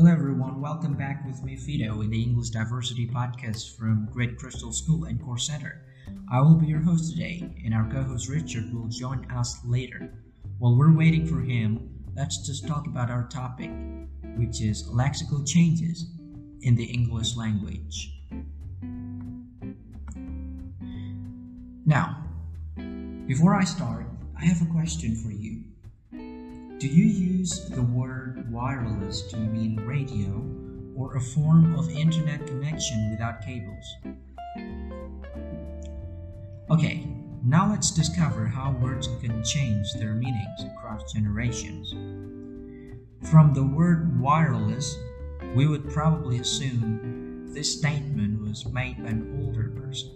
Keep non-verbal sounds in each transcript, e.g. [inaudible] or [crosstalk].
Hello, everyone. Welcome back with me, Fido, in the English Diversity Podcast from Great Crystal School and Course Center. I will be your host today, and our co host Richard will join us later. While we're waiting for him, let's just talk about our topic, which is lexical changes in the English language. Now, before I start, I have a question for you. Do you use the word wireless to mean radio or a form of internet connection without cables? Okay, now let's discover how words can change their meanings across generations. From the word wireless, we would probably assume this statement was made by an older person,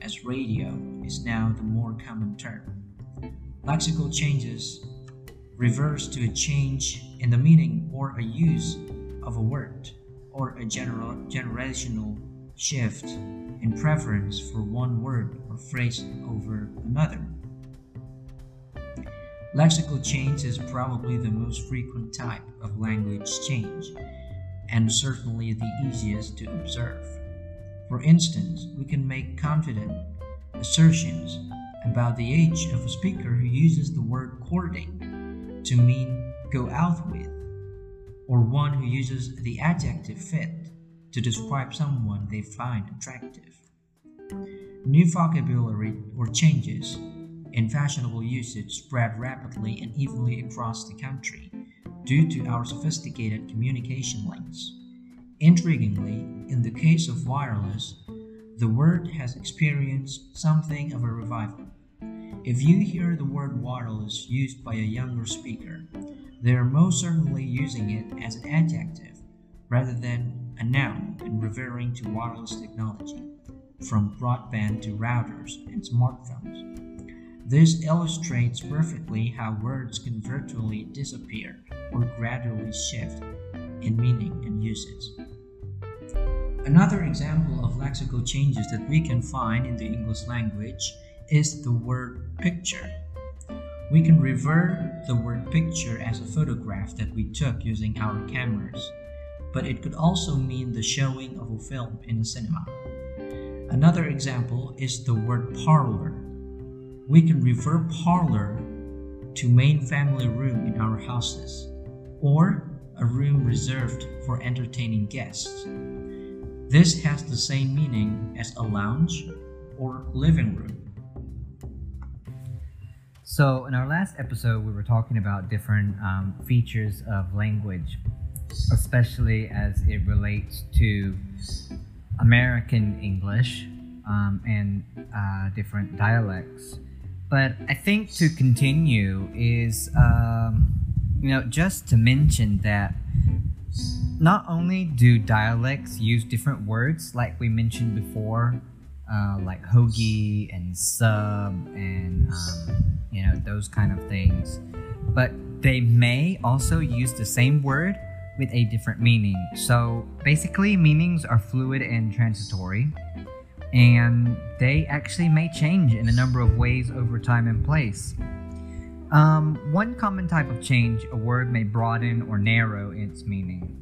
as radio is now the more common term. Lexical changes refers to a change in the meaning or a use of a word or a general generational shift in preference for one word or phrase over another. Lexical change is probably the most frequent type of language change and certainly the easiest to observe. For instance, we can make confident assertions about the age of a speaker who uses the word courting to mean go out with, or one who uses the adjective fit to describe someone they find attractive. New vocabulary or changes in fashionable usage spread rapidly and evenly across the country due to our sophisticated communication links. Intriguingly, in the case of wireless, the word has experienced something of a revival. If you hear the word wireless used by a younger speaker, they are most certainly using it as an adjective rather than a noun in referring to wireless technology, from broadband to routers and smartphones. This illustrates perfectly how words can virtually disappear or gradually shift in meaning and usage. Another example of lexical changes that we can find in the English language is the word picture. We can revert the word picture as a photograph that we took using our cameras, but it could also mean the showing of a film in a cinema. Another example is the word parlor. We can refer parlor to main family room in our houses, or a room reserved for entertaining guests. This has the same meaning as a lounge or living room. So, in our last episode, we were talking about different um, features of language, especially as it relates to American English um, and uh, different dialects. But I think to continue is, um, you know, just to mention that not only do dialects use different words, like we mentioned before, uh, like hoagie and sub and um, you know those kind of things. But they may also use the same word with a different meaning. So basically meanings are fluid and transitory and they actually may change in a number of ways over time and place. Um, one common type of change a word may broaden or narrow its meaning.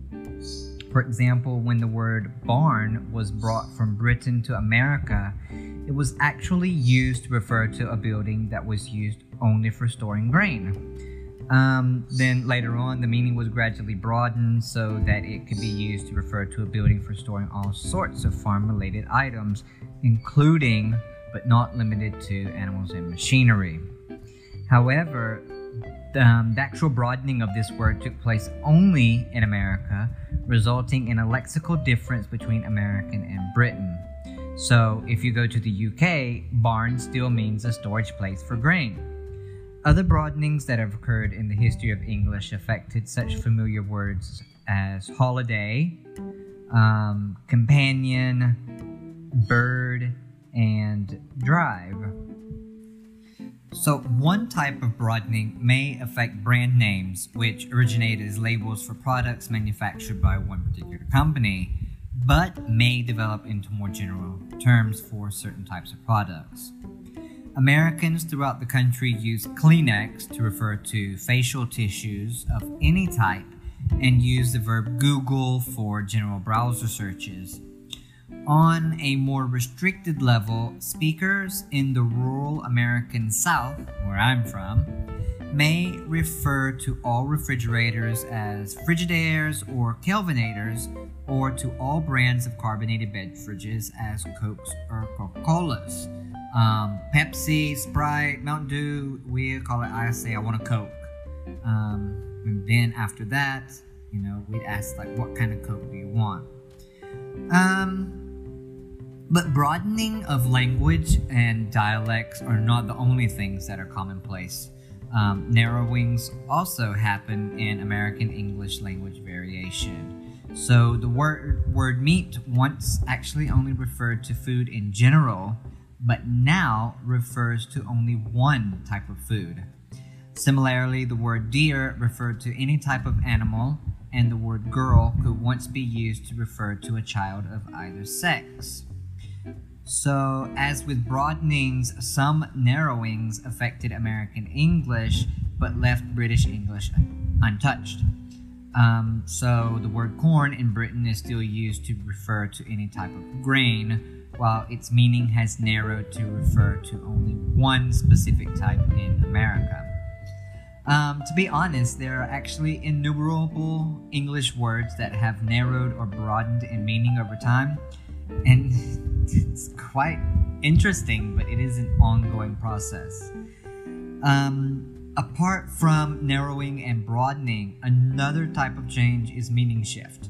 For example, when the word barn was brought from Britain to America, it was actually used to refer to a building that was used only for storing grain. Um, then later on, the meaning was gradually broadened so that it could be used to refer to a building for storing all sorts of farm related items, including but not limited to animals and machinery. However, um, the actual broadening of this word took place only in America, resulting in a lexical difference between American and Britain. So, if you go to the UK, barn still means a storage place for grain. Other broadenings that have occurred in the history of English affected such familiar words as holiday, um, companion, bird, and drive. So, one type of broadening may affect brand names, which originate as labels for products manufactured by one particular company, but may develop into more general terms for certain types of products. Americans throughout the country use Kleenex to refer to facial tissues of any type and use the verb Google for general browser searches. On a more restricted level, speakers in the rural American South, where I'm from, may refer to all refrigerators as Frigidaires or Kelvinators, or to all brands of carbonated beverages as Cokes or Coca Colas. Um, Pepsi, Sprite, Mountain Dew, we call it, I say, I want a Coke. Um, and then after that, you know, we'd ask, like, what kind of Coke do you want? Um, but broadening of language and dialects are not the only things that are commonplace. Um, narrowings also happen in American English language variation. So the word word meat once actually only referred to food in general, but now refers to only one type of food. Similarly, the word deer referred to any type of animal, and the word girl could once be used to refer to a child of either sex. So, as with broadenings, some narrowings affected American English but left British English untouched. Um, so, the word corn in Britain is still used to refer to any type of grain, while its meaning has narrowed to refer to only one specific type in America. Um, to be honest, there are actually innumerable English words that have narrowed or broadened in meaning over time, and [laughs] it's quite interesting, but it is an ongoing process. Um, apart from narrowing and broadening, another type of change is meaning shift.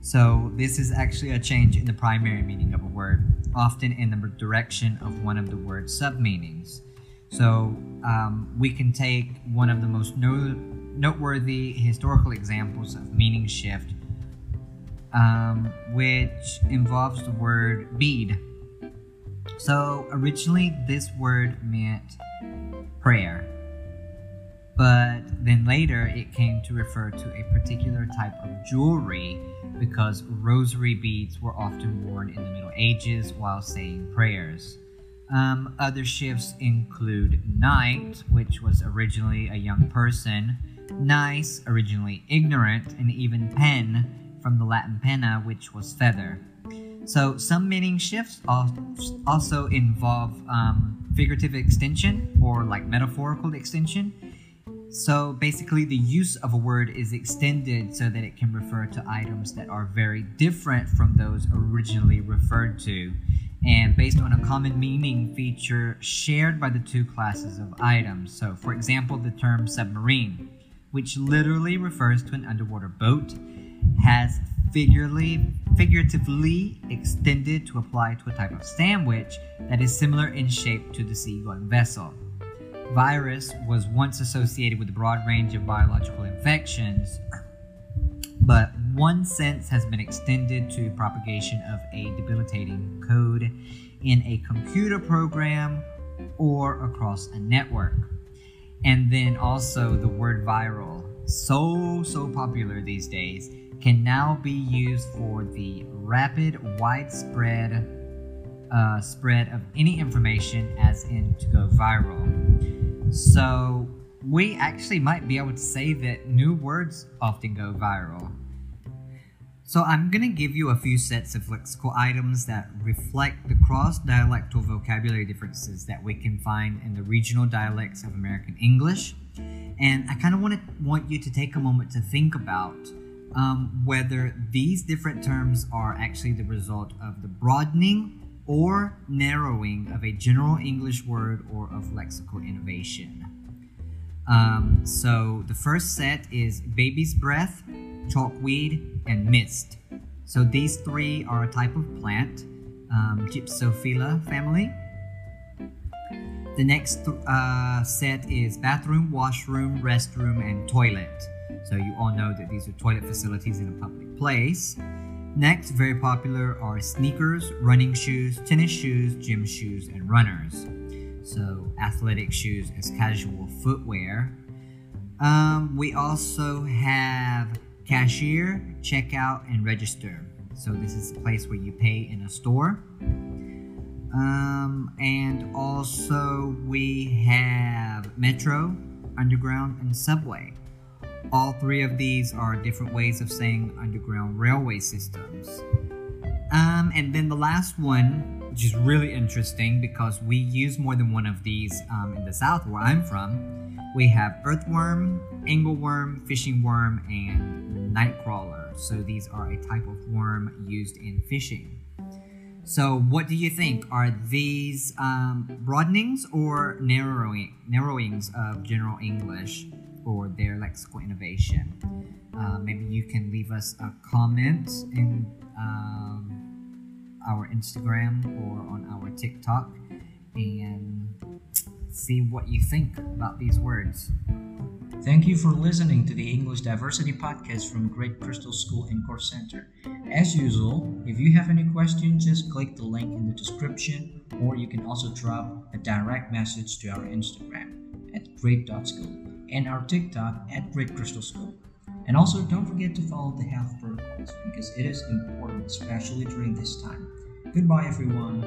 So, this is actually a change in the primary meaning of a word, often in the direction of one of the word's submeanings. So, um, we can take one of the most no- noteworthy historical examples of meaning shift um, which involves the word bead. So originally, this word meant prayer, but then later it came to refer to a particular type of jewelry because rosary beads were often worn in the Middle Ages while saying prayers. Um, other shifts include knight, which was originally a young person, nice, originally ignorant, and even pen, from the Latin penna, which was feather. So some meaning shifts also involve um, figurative extension or like metaphorical extension. So basically, the use of a word is extended so that it can refer to items that are very different from those originally referred to, and based on a common meaning feature shared by the two classes of items. So, for example, the term submarine, which literally refers to an underwater boat has figuratively, figuratively extended to apply to a type of sandwich that is similar in shape to the seagoing vessel. Virus was once associated with a broad range of biological infections, but one sense has been extended to propagation of a debilitating code in a computer program or across a network. And then also the word viral, so, so popular these days can now be used for the rapid, widespread uh, spread of any information, as in to go viral. So, we actually might be able to say that new words often go viral. So, I'm going to give you a few sets of lexical items that reflect the cross dialectal vocabulary differences that we can find in the regional dialects of American English. And I kind of want want you to take a moment to think about um, whether these different terms are actually the result of the broadening or narrowing of a general English word or of lexical innovation. Um, so the first set is baby's breath, chalkweed, and mist. So these three are a type of plant, um, Gypsophila family. The next uh, set is bathroom, washroom, restroom, and toilet. So you all know that these are toilet facilities in a public place. Next, very popular are sneakers, running shoes, tennis shoes, gym shoes, and runners. So athletic shoes as casual footwear. Um, we also have cashier, checkout, and register. So this is a place where you pay in a store. Um, and also we have metro, underground, and subway. All three of these are different ways of saying underground railway systems. Um, and then the last one, which is really interesting because we use more than one of these um, in the south where I'm from. We have earthworm, angleworm, fishing worm, and nightcrawler. So these are a type of worm used in fishing. So, what do you think? Are these um, broadenings or narrowing narrowings of General English or their lexical innovation? Uh, maybe you can leave us a comment in um, our Instagram or on our TikTok and see what you think about these words. Thank you for listening to the English Diversity Podcast from Great Crystal School and Course Center. As usual, if you have any questions, just click the link in the description, or you can also drop a direct message to our Instagram at great.school and our TikTok at Great Crystal School. And also, don't forget to follow the health protocols because it is important, especially during this time. Goodbye, everyone.